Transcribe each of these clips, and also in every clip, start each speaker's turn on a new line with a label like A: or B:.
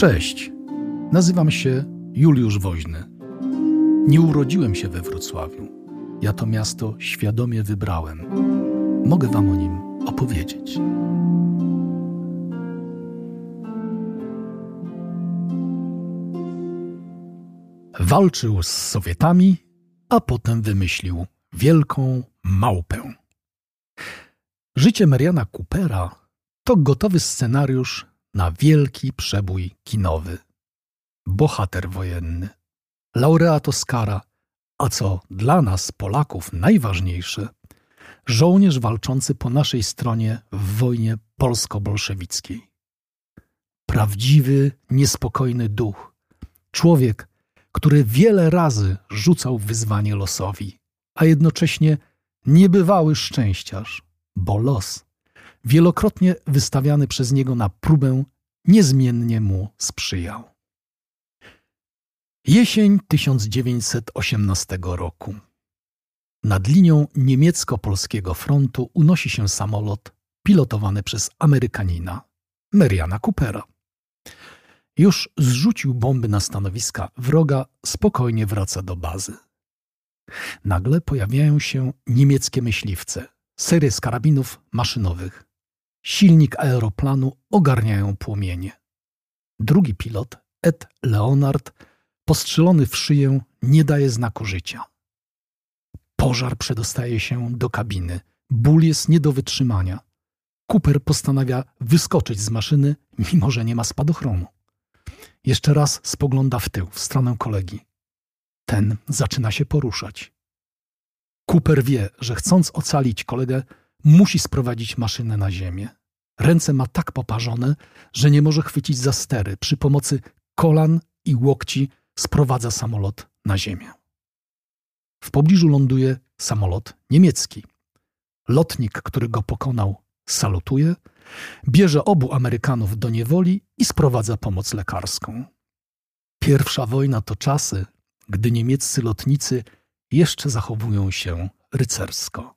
A: Cześć, nazywam się Juliusz Woźny. Nie urodziłem się we Wrocławiu. Ja to miasto świadomie wybrałem. Mogę Wam o nim opowiedzieć. Walczył z Sowietami, a potem wymyślił wielką małpę. Życie Mariana Coopera to gotowy scenariusz na wielki przebój kinowy. Bohater wojenny, laureat Oscara, a co dla nas, Polaków, najważniejsze, żołnierz walczący po naszej stronie w wojnie polsko-bolszewickiej. Prawdziwy, niespokojny duch, człowiek, który wiele razy rzucał wyzwanie losowi, a jednocześnie niebywały szczęściarz, bo los, wielokrotnie wystawiany przez niego na próbę, niezmiennie mu sprzyjał. Jesień 1918 roku. Nad linią niemiecko-polskiego frontu unosi się samolot pilotowany przez Amerykanina, Mariana Coopera. Już zrzucił bomby na stanowiska wroga, spokojnie wraca do bazy. Nagle pojawiają się niemieckie myśliwce, serie z karabinów maszynowych. Silnik aeroplanu ogarniają płomienie. Drugi pilot, Ed Leonard, postrzelony w szyję, nie daje znaku życia. Pożar przedostaje się do kabiny. Ból jest nie do wytrzymania. Cooper postanawia wyskoczyć z maszyny, mimo że nie ma spadochronu. Jeszcze raz spogląda w tył, w stronę kolegi. Ten zaczyna się poruszać. Cooper wie, że chcąc ocalić kolegę, musi sprowadzić maszynę na ziemię. Ręce ma tak poparzone, że nie może chwycić za stery. Przy pomocy kolan i łokci sprowadza samolot na ziemię. W pobliżu ląduje samolot niemiecki. Lotnik, który go pokonał, salutuje, bierze obu Amerykanów do niewoli i sprowadza pomoc lekarską. Pierwsza wojna to czasy, gdy niemieccy lotnicy jeszcze zachowują się rycersko.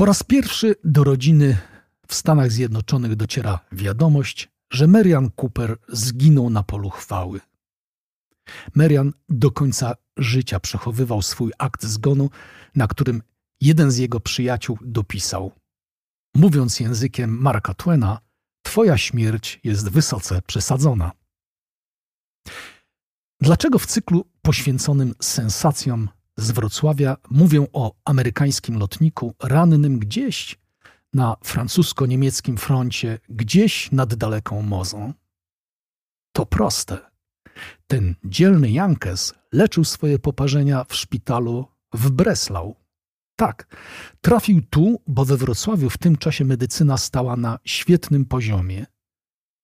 A: Po raz pierwszy do rodziny w Stanach Zjednoczonych dociera wiadomość, że Marian Cooper zginął na polu chwały. Marian do końca życia przechowywał swój akt zgonu, na którym jeden z jego przyjaciół dopisał: Mówiąc językiem Marka Twena, Twoja śmierć jest wysoce przesadzona. Dlaczego w cyklu poświęconym sensacjom z Wrocławia mówią o amerykańskim lotniku rannym gdzieś na francusko-niemieckim froncie, gdzieś nad daleką Mozą? To proste. Ten dzielny Jankes leczył swoje poparzenia w szpitalu w Breslau. Tak, trafił tu, bo we Wrocławiu w tym czasie medycyna stała na świetnym poziomie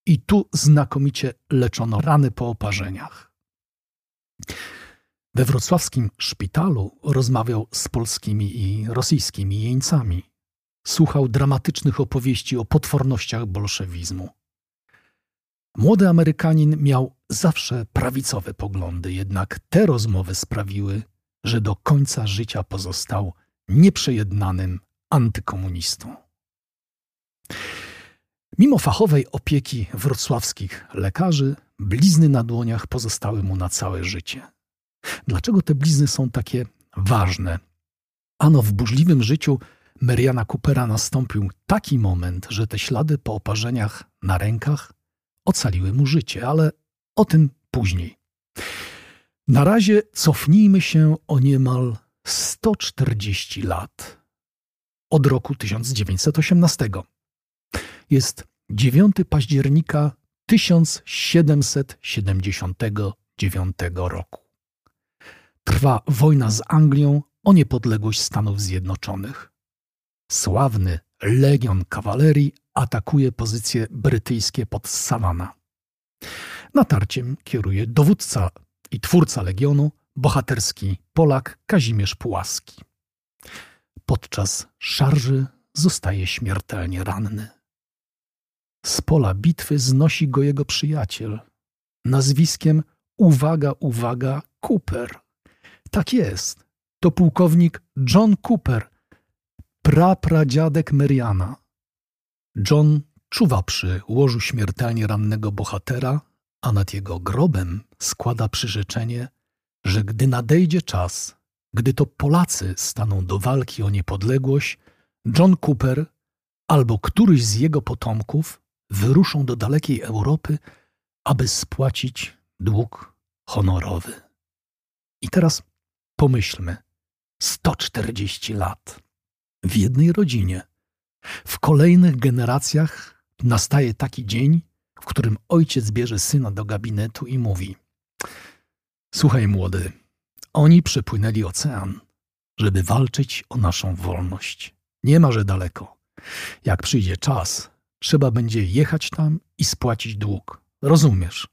A: i tu znakomicie leczono rany po oparzeniach. We wrocławskim szpitalu rozmawiał z polskimi i rosyjskimi jeńcami. Słuchał dramatycznych opowieści o potwornościach bolszewizmu. Młody Amerykanin miał zawsze prawicowe poglądy, jednak te rozmowy sprawiły, że do końca życia pozostał nieprzejednanym antykomunistą. Mimo fachowej opieki wrocławskich lekarzy, blizny na dłoniach pozostały mu na całe życie. Dlaczego te blizny są takie ważne? Ano w burzliwym życiu Mariana Coopera nastąpił taki moment, że te ślady po oparzeniach na rękach ocaliły mu życie, ale o tym później. Na razie cofnijmy się o niemal 140 lat od roku 1918. Jest 9 października 1779 roku. Trwa wojna z Anglią o niepodległość Stanów Zjednoczonych. Sławny legion kawalerii atakuje pozycje brytyjskie pod Savannah. Natarciem kieruje dowódca i twórca legionu, bohaterski Polak Kazimierz Pułaski. Podczas szarży zostaje śmiertelnie ranny. Z pola bitwy znosi go jego przyjaciel, nazwiskiem uwaga, uwaga, Cooper. Tak jest, to pułkownik John Cooper, prapradziadek Meriana. John czuwa przy łożu śmiertelnie rannego bohatera, a nad jego grobem składa przyrzeczenie, że gdy nadejdzie czas, gdy to Polacy staną do walki o niepodległość, John Cooper albo któryś z jego potomków wyruszą do dalekiej Europy, aby spłacić dług honorowy. I teraz pomyślmy: 140 lat w jednej rodzinie. W kolejnych generacjach nastaje taki dzień, w którym ojciec bierze syna do gabinetu i mówi: Słuchaj, młody, oni przepłynęli ocean, żeby walczyć o naszą wolność. Nie ma, że daleko. Jak przyjdzie czas, trzeba będzie jechać tam i spłacić dług. Rozumiesz?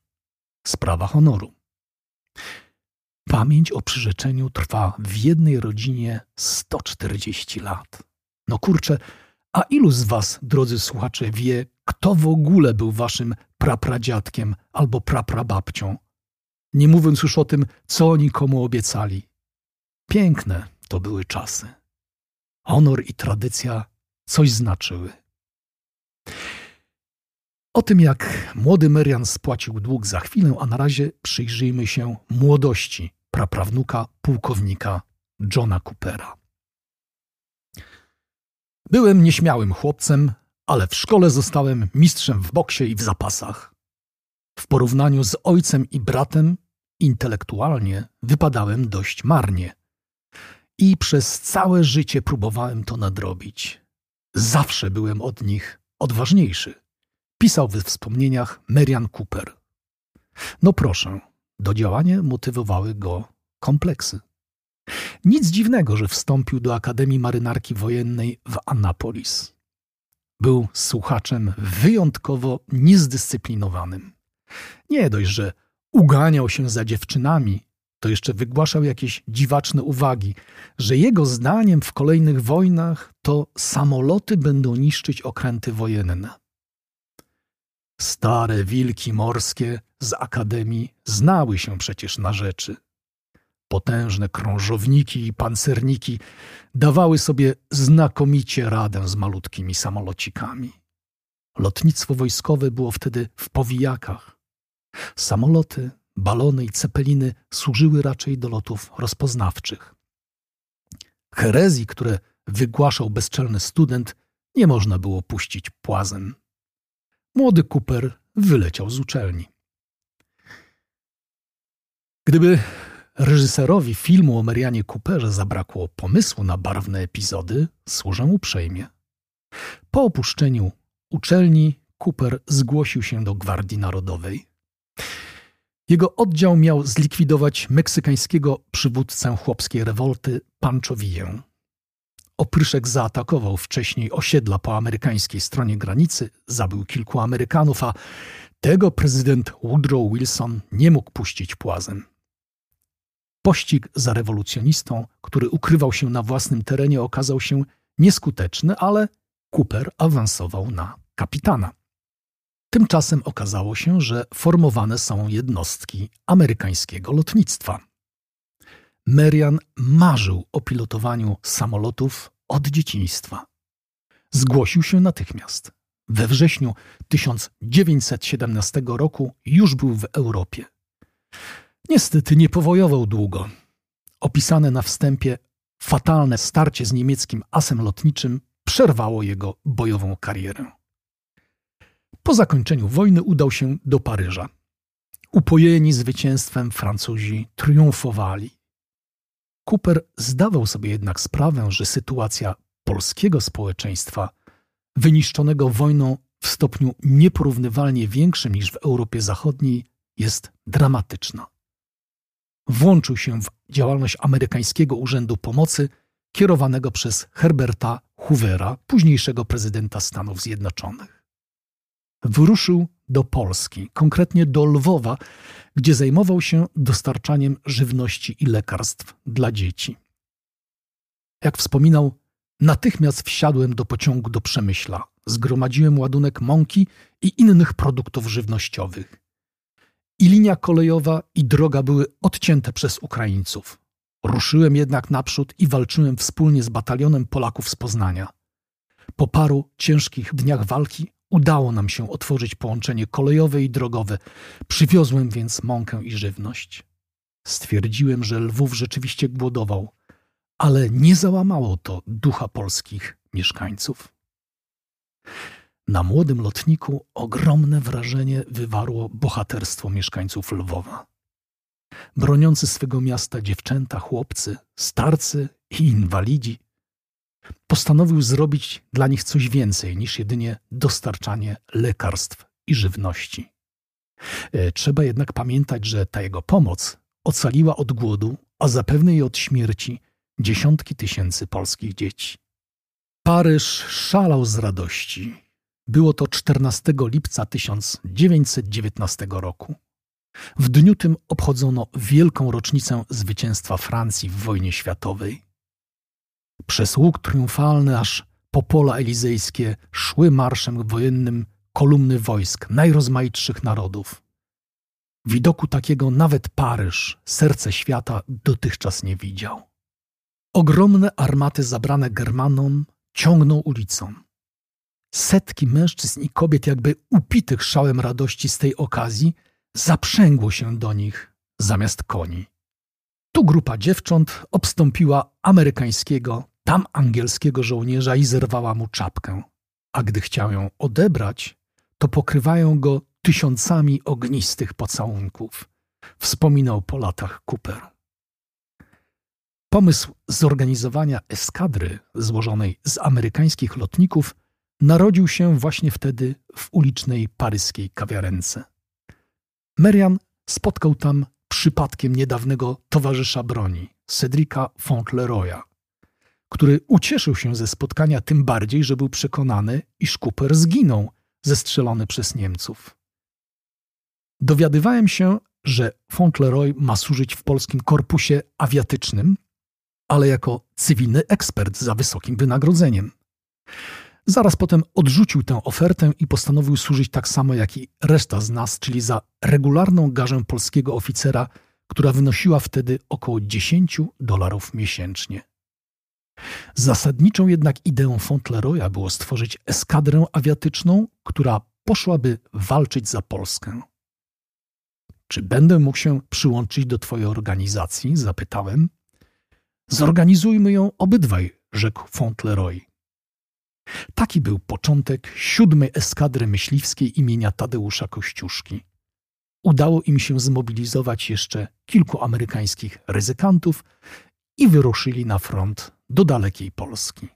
A: Sprawa honoru. Pamięć o przyrzeczeniu trwa w jednej rodzinie 140 lat. No kurczę, a ilu z was, drodzy słuchacze, wie, kto w ogóle był waszym prapradziadkiem albo praprababcią? Nie mówiąc już o tym, co oni komu obiecali. Piękne to były czasy. Honor i tradycja coś znaczyły. O tym, jak młody Merian spłacił dług za chwilę, a na razie przyjrzyjmy się młodości praprawnuka pułkownika Johna Coopera. Byłem nieśmiałym chłopcem, ale w szkole zostałem mistrzem w boksie i w zapasach. W porównaniu z ojcem i bratem, intelektualnie wypadałem dość marnie. I przez całe życie próbowałem to nadrobić. Zawsze byłem od nich odważniejszy pisał we wspomnieniach Merian Cooper. No proszę, do działania motywowały go kompleksy. Nic dziwnego, że wstąpił do Akademii Marynarki Wojennej w Annapolis. Był słuchaczem wyjątkowo niezdyscyplinowanym. Nie dość, że uganiał się za dziewczynami, to jeszcze wygłaszał jakieś dziwaczne uwagi, że jego zdaniem w kolejnych wojnach to samoloty będą niszczyć okręty wojenne. Stare wilki morskie z akademii znały się przecież na rzeczy. Potężne krążowniki i pancerniki dawały sobie znakomicie radę z malutkimi samolocikami. Lotnictwo wojskowe było wtedy w powijakach. Samoloty, balony i cepeliny służyły raczej do lotów rozpoznawczych. Herezji, które wygłaszał bezczelny student, nie można było puścić płazem młody Cooper wyleciał z uczelni. Gdyby reżyserowi filmu o Marianie Cooperze zabrakło pomysłu na barwne epizody, służę uprzejmie. Po opuszczeniu uczelni Cooper zgłosił się do Gwardii Narodowej. Jego oddział miał zlikwidować meksykańskiego przywódcę chłopskiej rewolty Pancho Villę. Opryszek zaatakował wcześniej osiedla po amerykańskiej stronie granicy, zabił kilku Amerykanów, a tego prezydent Woodrow Wilson nie mógł puścić płazem. Pościg za rewolucjonistą, który ukrywał się na własnym terenie, okazał się nieskuteczny, ale Cooper awansował na kapitana. Tymczasem okazało się, że formowane są jednostki amerykańskiego lotnictwa. Merian marzył o pilotowaniu samolotów od dzieciństwa. Zgłosił się natychmiast. We wrześniu 1917 roku już był w Europie. Niestety nie powojował długo. Opisane na wstępie fatalne starcie z niemieckim asem lotniczym przerwało jego bojową karierę. Po zakończeniu wojny udał się do Paryża. Upojeni zwycięstwem Francuzi triumfowali. Cooper zdawał sobie jednak sprawę, że sytuacja polskiego społeczeństwa, wyniszczonego wojną w stopniu nieporównywalnie większym niż w Europie Zachodniej, jest dramatyczna. Włączył się w działalność amerykańskiego Urzędu Pomocy kierowanego przez Herberta Hoovera, późniejszego prezydenta Stanów Zjednoczonych. Wyruszył do Polski, konkretnie do Lwowa, gdzie zajmował się dostarczaniem żywności i lekarstw dla dzieci. Jak wspominał, natychmiast wsiadłem do pociągu do Przemyśla, zgromadziłem ładunek mąki i innych produktów żywnościowych. I linia kolejowa, i droga były odcięte przez Ukraińców. Ruszyłem jednak naprzód i walczyłem wspólnie z batalionem Polaków z Poznania. Po paru ciężkich dniach walki Udało nam się otworzyć połączenie kolejowe i drogowe. Przywiozłem więc mąkę i żywność. Stwierdziłem, że Lwów rzeczywiście głodował, ale nie załamało to ducha polskich mieszkańców. Na młodym lotniku ogromne wrażenie wywarło bohaterstwo mieszkańców Lwowa. Broniący swego miasta dziewczęta, chłopcy, starcy i inwalidzi postanowił zrobić dla nich coś więcej niż jedynie dostarczanie lekarstw i żywności. E, trzeba jednak pamiętać, że ta jego pomoc ocaliła od głodu, a zapewne i od śmierci dziesiątki tysięcy polskich dzieci. Paryż szalał z radości. Było to 14 lipca 1919 roku. W dniu tym obchodzono wielką rocznicę zwycięstwa Francji w wojnie światowej. Przez łuk triumfalny aż po pola elizejskie szły marszem wojennym kolumny wojsk najrozmaitszych narodów. Widoku takiego nawet Paryż, serce świata, dotychczas nie widział. Ogromne armaty zabrane Germanom ciągną ulicą. Setki mężczyzn i kobiet, jakby upitych szałem radości z tej okazji, zaprzęgło się do nich zamiast koni. Tu grupa dziewcząt obstąpiła amerykańskiego, tam angielskiego żołnierza i zerwała mu czapkę. A gdy chciał ją odebrać, to pokrywają go tysiącami ognistych pocałunków. Wspominał po latach Cooper. Pomysł zorganizowania eskadry złożonej z amerykańskich lotników narodził się właśnie wtedy w ulicznej paryskiej kawiarence. Merian spotkał tam przypadkiem niedawnego towarzysza broni, Cedrika Fauntleroya, który ucieszył się ze spotkania tym bardziej, że był przekonany, iż Cooper zginął, zestrzelony przez Niemców. Dowiadywałem się, że Fauntleroy ma służyć w polskim korpusie awiatycznym, ale jako cywilny ekspert za wysokim wynagrodzeniem. Zaraz potem odrzucił tę ofertę i postanowił służyć tak samo jak i reszta z nas, czyli za regularną garzę polskiego oficera, która wynosiła wtedy około 10 dolarów miesięcznie. Zasadniczą jednak ideą Fauntleroya było stworzyć eskadrę awiatyczną, która poszłaby walczyć za Polskę. Czy będę mógł się przyłączyć do Twojej organizacji? zapytałem. Zorganizujmy ją obydwaj, rzekł Fauntleroy. Taki był początek siódmej eskadry myśliwskiej imienia Tadeusza Kościuszki. Udało im się zmobilizować jeszcze kilku amerykańskich ryzykantów i wyruszyli na front do dalekiej Polski.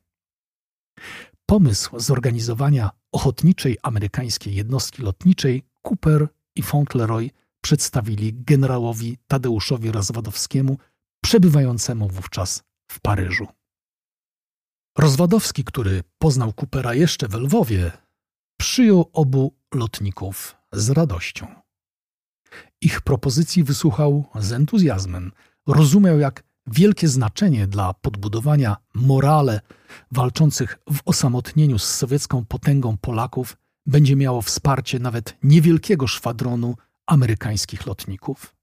A: Pomysł zorganizowania ochotniczej amerykańskiej jednostki lotniczej Cooper i Fauntleroy przedstawili generałowi Tadeuszowi Rozwadowskiemu, przebywającemu wówczas w Paryżu. Rozwadowski, który poznał Coopera jeszcze w Lwowie, przyjął obu lotników z radością. Ich propozycji wysłuchał z entuzjazmem. Rozumiał, jak wielkie znaczenie dla podbudowania morale walczących w osamotnieniu z sowiecką potęgą Polaków będzie miało wsparcie nawet niewielkiego szwadronu amerykańskich lotników.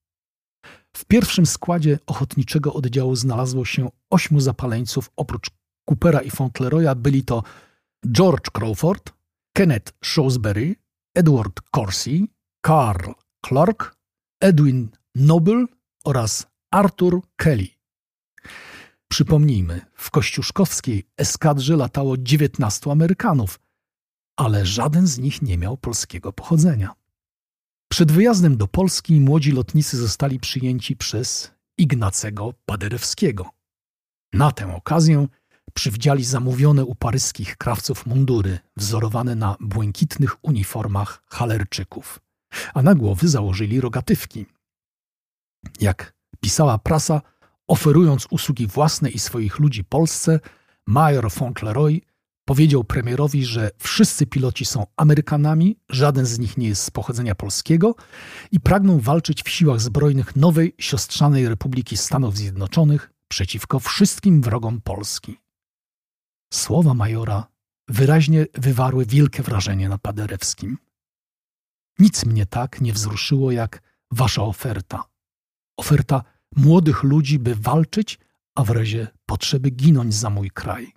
A: W pierwszym składzie ochotniczego oddziału znalazło się ośmiu zapaleńców oprócz Coopera i Fauntleroya byli to George Crawford, Kenneth Shrewsbury, Edward Corsi, Carl Clark, Edwin Noble oraz Arthur Kelly. Przypomnijmy, w kościuszkowskiej eskadrze latało 19 Amerykanów, ale żaden z nich nie miał polskiego pochodzenia. Przed wyjazdem do Polski młodzi lotnicy zostali przyjęci przez Ignacego Paderewskiego. Na tę okazję przywdziali zamówione u paryskich krawców mundury wzorowane na błękitnych uniformach halerczyków, a na głowy założyli rogatywki. Jak pisała prasa, oferując usługi własne i swoich ludzi Polsce, major Fauntleroy powiedział premierowi, że wszyscy piloci są Amerykanami, żaden z nich nie jest z pochodzenia polskiego i pragną walczyć w siłach zbrojnych nowej siostrzanej Republiki Stanów Zjednoczonych przeciwko wszystkim wrogom Polski. Słowa majora wyraźnie wywarły wielkie wrażenie na Paderewskim. Nic mnie tak nie wzruszyło jak wasza oferta. Oferta młodych ludzi, by walczyć, a w razie potrzeby ginąć za mój kraj.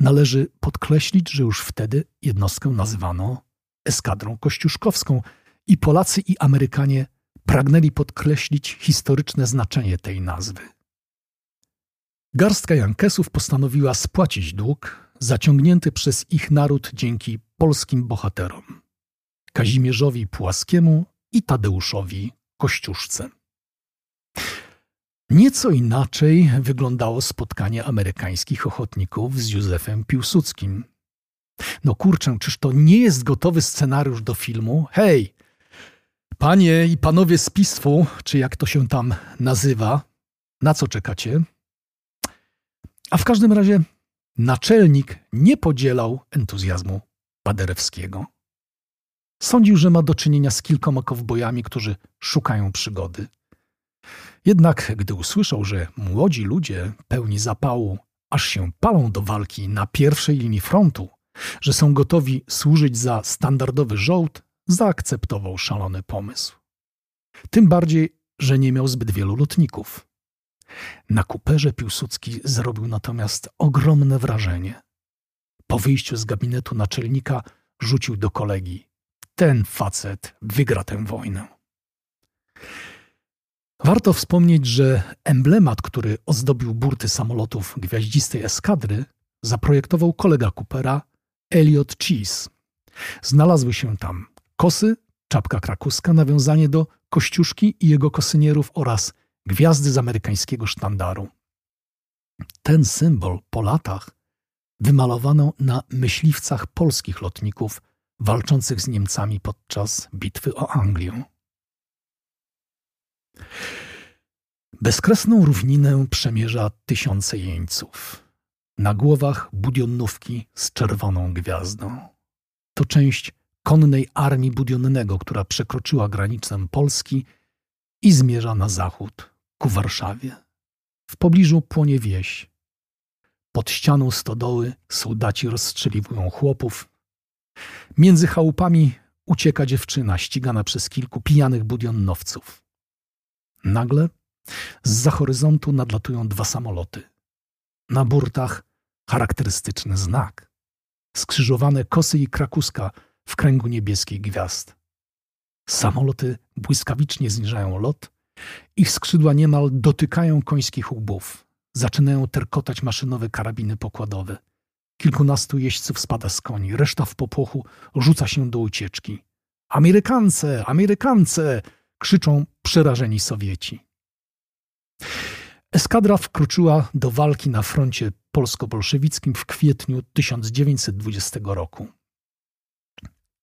A: Należy podkreślić, że już wtedy jednostkę nazywano eskadrą kościuszkowską i Polacy i Amerykanie pragnęli podkreślić historyczne znaczenie tej nazwy. Garstka Jankesów postanowiła spłacić dług zaciągnięty przez ich naród dzięki polskim bohaterom Kazimierzowi Płaskiemu i Tadeuszowi Kościuszce. Nieco inaczej wyglądało spotkanie amerykańskich ochotników z Józefem Piłsudskim. No kurczę, czyż to nie jest gotowy scenariusz do filmu? Hej, panie i panowie z pistwu, czy jak to się tam nazywa, na co czekacie? A w każdym razie naczelnik nie podzielał entuzjazmu Paderewskiego. Sądził, że ma do czynienia z kilkoma kowbojami, którzy szukają przygody. Jednak gdy usłyszał, że młodzi ludzie pełni zapału, aż się palą do walki na pierwszej linii frontu, że są gotowi służyć za standardowy żołd, zaakceptował szalony pomysł. Tym bardziej, że nie miał zbyt wielu lotników. Na kuperze Piłsudski zrobił natomiast ogromne wrażenie. Po wyjściu z gabinetu naczelnika rzucił do kolegi: Ten facet wygra tę wojnę. Warto wspomnieć, że emblemat, który ozdobił burty samolotów gwiaździstej eskadry, zaprojektował kolega Coopera Elliot Cheese. Znalazły się tam kosy, czapka krakuska, nawiązanie do Kościuszki i jego kosynierów oraz gwiazdy z amerykańskiego sztandaru. Ten symbol po latach wymalowano na myśliwcach polskich lotników walczących z Niemcami podczas bitwy o Anglię. Bezkresną równinę przemierza tysiące jeńców. Na głowach budionówki z czerwoną gwiazdą. To część konnej armii budionnego, która przekroczyła granicę Polski i zmierza na zachód, ku Warszawie. W pobliżu płonie wieś. Pod ścianą stodoły soldaci rozstrzeliwują chłopów. Między chałupami ucieka dziewczyna ścigana przez kilku pijanych budionnowców. Nagle z horyzontu nadlatują dwa samoloty. Na burtach charakterystyczny znak. Skrzyżowane kosy i krakuska w kręgu niebieskich gwiazd. Samoloty błyskawicznie zniżają lot, ich skrzydła niemal dotykają końskich łbów. Zaczynają terkotać maszynowe karabiny pokładowe. Kilkunastu jeźdźców spada z koni, reszta w popłochu rzuca się do ucieczki. Amerykance! Amerykance! krzyczą przerażeni Sowieci. Eskadra wkroczyła do walki na froncie polsko-bolszewickim w kwietniu 1920 roku.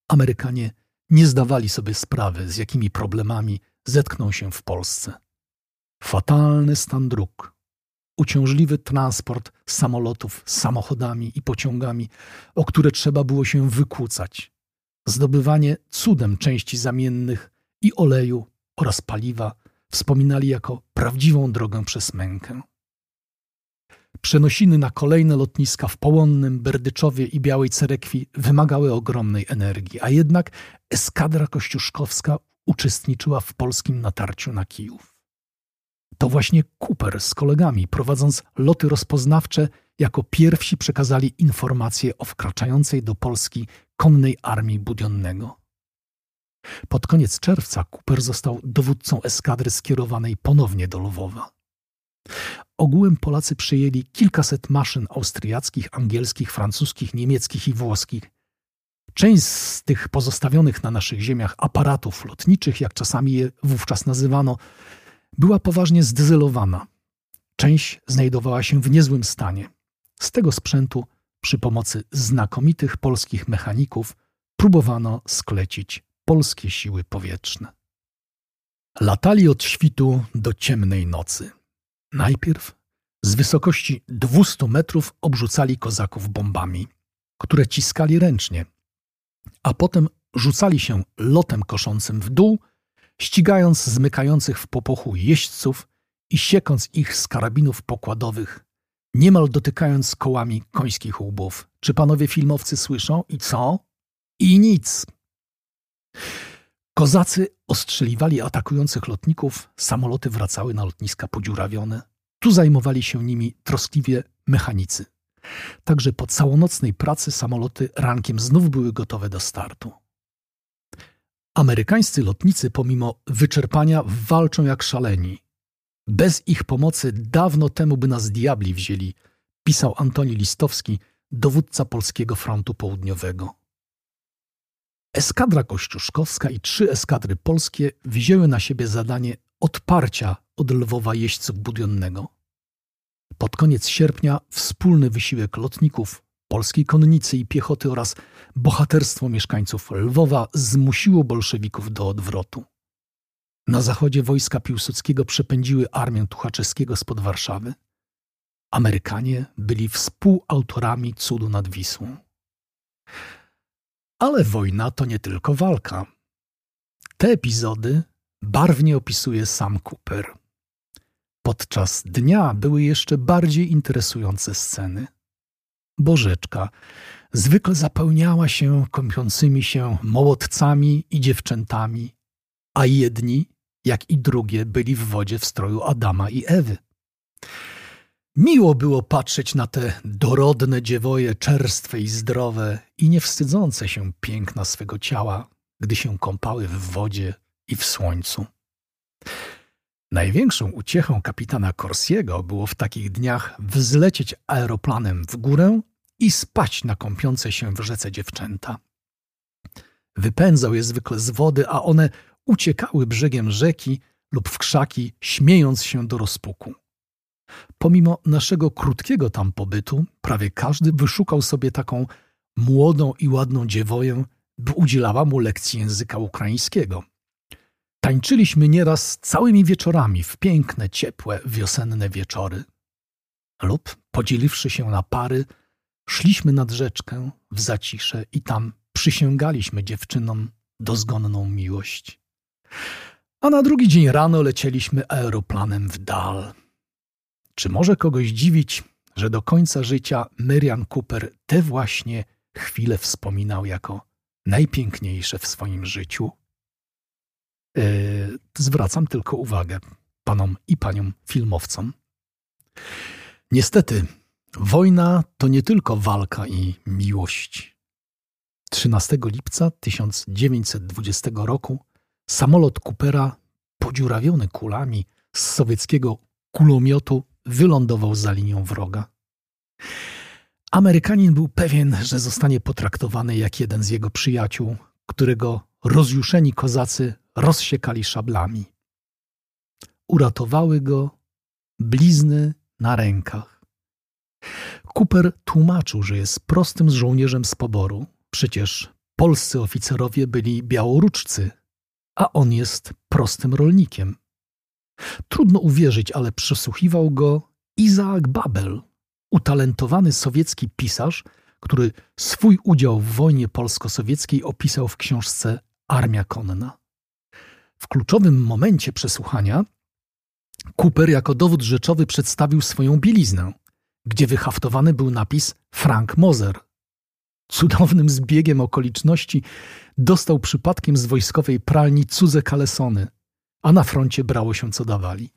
A: Amerykanie nie zdawali sobie sprawy, z jakimi problemami zetkną się w Polsce. Fatalny stan dróg, uciążliwy transport samolotów samochodami i pociągami, o które trzeba było się wykłócać, zdobywanie cudem części zamiennych i oleju oraz paliwa wspominali jako prawdziwą drogę przez mękę. Przenosiny na kolejne lotniska w Połonnym, Berdyczowie i Białej Cerekwi wymagały ogromnej energii, a jednak eskadra kościuszkowska uczestniczyła w polskim natarciu na Kijów. To właśnie Cooper z kolegami, prowadząc loty rozpoznawcze, jako pierwsi przekazali informacje o wkraczającej do Polski konnej armii Budionnego. Pod koniec czerwca Cooper został dowódcą eskadry skierowanej ponownie do Lwowa. Ogółem Polacy przyjęli kilkaset maszyn austriackich, angielskich, francuskich, niemieckich i włoskich. Część z tych pozostawionych na naszych ziemiach aparatów lotniczych, jak czasami je wówczas nazywano, była poważnie zdezelowana. Część znajdowała się w niezłym stanie. Z tego sprzętu, przy pomocy znakomitych polskich mechaników, próbowano sklecić polskie siły powietrzne. Latali od świtu do ciemnej nocy. Najpierw z wysokości 200 metrów obrzucali kozaków bombami, które ciskali ręcznie, a potem rzucali się lotem koszącym w dół, ścigając zmykających w popochu jeźdźców i siekąc ich z karabinów pokładowych, niemal dotykając kołami końskich łbów. Czy panowie filmowcy słyszą i co? I nic. Kozacy ostrzeliwali atakujących lotników, samoloty wracały na lotniska podziurawione. Tu zajmowali się nimi troskliwie mechanicy. Także po całonocnej pracy samoloty rankiem znów były gotowe do startu. Amerykańscy lotnicy, pomimo wyczerpania, walczą jak szaleni. Bez ich pomocy dawno temu by nas diabli wzięli, pisał Antoni Listowski, dowódca Polskiego Frontu Południowego. Eskadra kościuszkowska i trzy eskadry polskie wzięły na siebie zadanie odparcia od Lwowa jeźdźców budionnego. Pod koniec sierpnia wspólny wysiłek lotników, polskiej konnicy i piechoty oraz bohaterstwo mieszkańców Lwowa zmusiło bolszewików do odwrotu. Na zachodzie wojska Piłsudskiego przepędziły armię Tuchaczewskiego spod Warszawy. Amerykanie byli współautorami cudu nad Wisłą. Ale wojna to nie tylko walka. Te epizody barwnie opisuje sam Cooper. Podczas dnia były jeszcze bardziej interesujące sceny. Bożeczka zwykle zapełniała się kąpiącymi się mołotcami i dziewczętami, a jedni, jak i drugie, byli w wodzie w stroju Adama i Ewy. Miło było patrzeć na te dorodne dziewoje, czerstwe i zdrowe i nie wstydzące się piękna swego ciała, gdy się kąpały w wodzie i w słońcu. Największą uciechą kapitana Corsiego było w takich dniach wzlecieć aeroplanem w górę i spać na kąpiące się w rzece dziewczęta. Wypędzał je zwykle z wody, a one uciekały brzegiem rzeki lub w krzaki, śmiejąc się do rozpuku. Pomimo naszego krótkiego tam pobytu, prawie każdy wyszukał sobie taką młodą i ładną dziewoję, by udzielała mu lekcji języka ukraińskiego. Tańczyliśmy nieraz całymi wieczorami w piękne, ciepłe, wiosenne wieczory. Lub, podzieliwszy się na pary, szliśmy nad rzeczkę w zacisze i tam przysięgaliśmy dziewczynom dozgonną miłość. A na drugi dzień rano lecieliśmy aeroplanem w dal. Czy może kogoś dziwić, że do końca życia Merian Cooper te właśnie chwile wspominał jako najpiękniejsze w swoim życiu? Yy, zwracam tylko uwagę panom i paniom filmowcom. Niestety, wojna to nie tylko walka i miłość. 13 lipca 1920 roku samolot Coopera, podziurawiony kulami z sowieckiego kulomiotu, wylądował za linią wroga. Amerykanin był pewien, że zostanie potraktowany jak jeden z jego przyjaciół, którego rozjuszeni kozacy rozsiekali szablami. Uratowały go blizny na rękach. Cooper tłumaczył, że jest prostym żołnierzem z poboru. Przecież polscy oficerowie byli białoruczcy, a on jest prostym rolnikiem. Trudno uwierzyć, ale przesłuchiwał go Izaak Babel, utalentowany sowiecki pisarz, który swój udział w wojnie polsko-sowieckiej opisał w książce Armia Konna. W kluczowym momencie przesłuchania Cooper jako dowód rzeczowy przedstawił swoją bieliznę, gdzie wyhaftowany był napis Frank Moser. Cudownym zbiegiem okoliczności dostał przypadkiem z wojskowej pralni cudze kalesony, a na froncie brało się co dawali.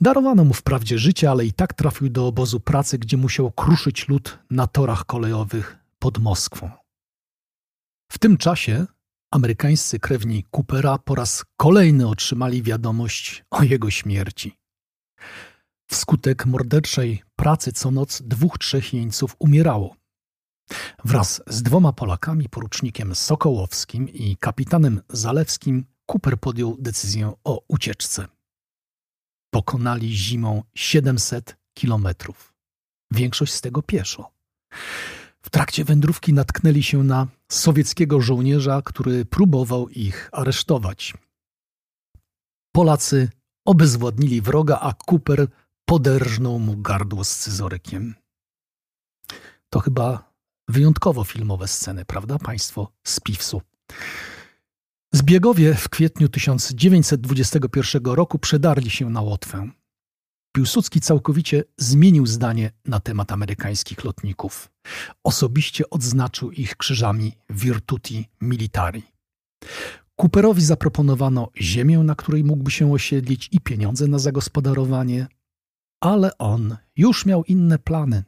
A: Darowano mu wprawdzie życie, ale i tak trafił do obozu pracy, gdzie musiał kruszyć lód na torach kolejowych pod Moskwą. W tym czasie amerykańscy krewni Coopera po raz kolejny otrzymali wiadomość o jego śmierci. Wskutek morderczej pracy co noc dwóch, trzech jeńców umierało. Wraz z dwoma Polakami, porucznikiem Sokołowskim i kapitanem Zalewskim, Cooper podjął decyzję o ucieczce. Pokonali zimą 700 kilometrów. Większość z tego pieszo. W trakcie wędrówki natknęli się na sowieckiego żołnierza, który próbował ich aresztować. Polacy obezwładnili wroga, a Cooper poderżnął mu gardło scyzorykiem. To chyba wyjątkowo filmowe sceny, prawda, państwo z Piwsu? Zbiegowie w kwietniu 1921 roku przedarli się na Łotwę. Piłsudski całkowicie zmienił zdanie na temat amerykańskich lotników. Osobiście odznaczył ich krzyżami Virtuti Militari. Cooperowi zaproponowano ziemię, na której mógłby się osiedlić i pieniądze na zagospodarowanie. ale on już miał inne plany.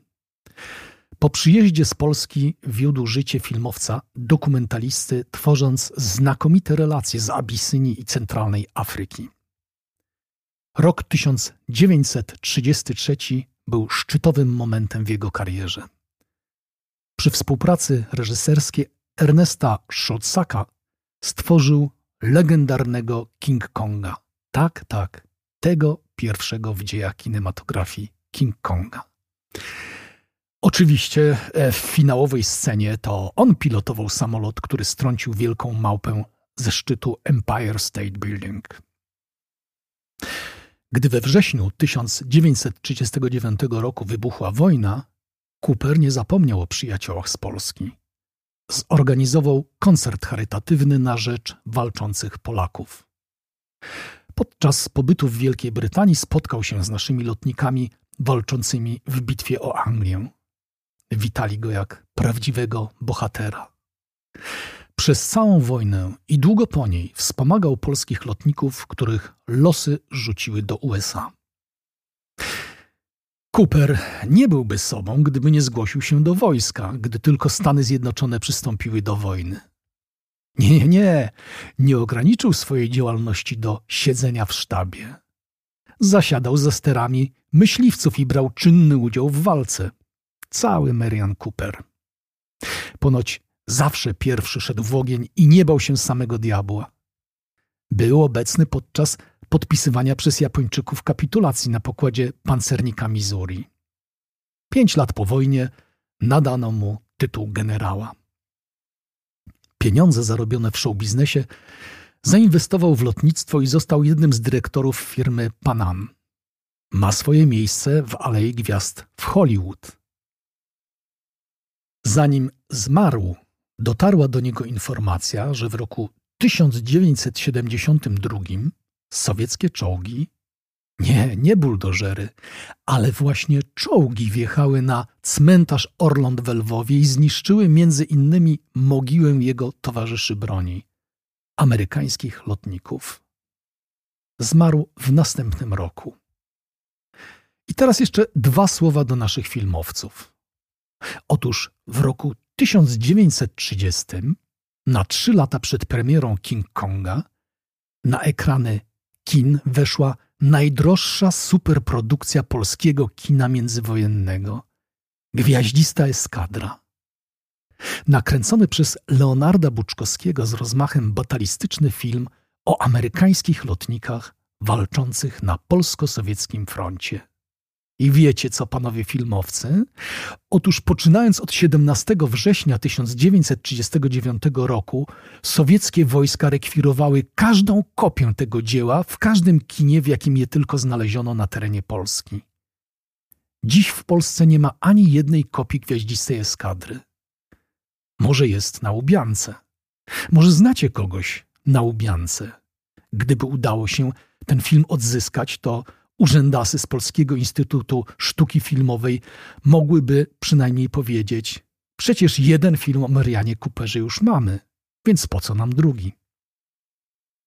A: Po przyjeździe z Polski wiódł życie filmowca, dokumentalisty, tworząc znakomite relacje z Abysynii i centralnej Afryki. Rok 1933 był szczytowym momentem w jego karierze. Przy współpracy reżyserskiej Ernesta Schotzaka stworzył legendarnego King Konga. Tak, tak, tego pierwszego w dziejach kinematografii King Konga. Oczywiście e, w finałowej scenie to on pilotował samolot, który strącił wielką małpę ze szczytu Empire State Building. Gdy we wrześniu 1939 roku wybuchła wojna, Cooper nie zapomniał o przyjaciołach z Polski. Zorganizował koncert charytatywny na rzecz walczących Polaków. Podczas pobytu w Wielkiej Brytanii spotkał się z naszymi lotnikami walczącymi w bitwie o Anglię. Witali go jak prawdziwego bohatera. Przez całą wojnę i długo po niej wspomagał polskich lotników, których losy rzuciły do USA. Cooper nie byłby sobą, gdyby nie zgłosił się do wojska, gdy tylko Stany Zjednoczone przystąpiły do wojny. Nie, nie, nie, nie ograniczył swojej działalności do siedzenia w sztabie. Zasiadał za sterami myśliwców i brał czynny udział w walce. Cały Marian Cooper. Ponoć zawsze pierwszy szedł w ogień i nie bał się samego diabła. Był obecny podczas podpisywania przez Japończyków kapitulacji na pokładzie pancernika Missouri. Pięć lat po wojnie nadano mu tytuł generała. Pieniądze zarobione w showbiznesie zainwestował w lotnictwo i został jednym z dyrektorów firmy Panam. Ma swoje miejsce w Alei Gwiazd w Hollywood. Zanim zmarł, dotarła do niego informacja, że w roku 1972 sowieckie czołgi, nie, nie buldożery, ale właśnie czołgi wjechały na cmentarz Orląt w Lwowie i zniszczyły między innymi mogiłę jego towarzyszy broni, amerykańskich lotników. Zmarł w następnym roku. I teraz jeszcze dwa słowa do naszych filmowców. Otóż w roku 1930, na trzy lata przed premierą King Konga, na ekrany kin weszła najdroższa superprodukcja polskiego kina międzywojennego Gwiaździsta eskadra. Nakręcony przez Leonarda Buczkowskiego z rozmachem batalistyczny film o amerykańskich lotnikach walczących na polsko-sowieckim froncie. I wiecie co, panowie filmowcy? Otóż poczynając od 17 września 1939 roku, sowieckie wojska rekwirowały każdą kopię tego dzieła w każdym kinie, w jakim je tylko znaleziono na terenie Polski. Dziś w Polsce nie ma ani jednej kopii gwiaździstej eskadry. Może jest na Łubiance. Może znacie kogoś na Łubiance. Gdyby udało się ten film odzyskać, to urzędasy z Polskiego Instytutu Sztuki Filmowej mogłyby przynajmniej powiedzieć: Przecież jeden film o Marianie Cooperze już mamy, więc po co nam drugi?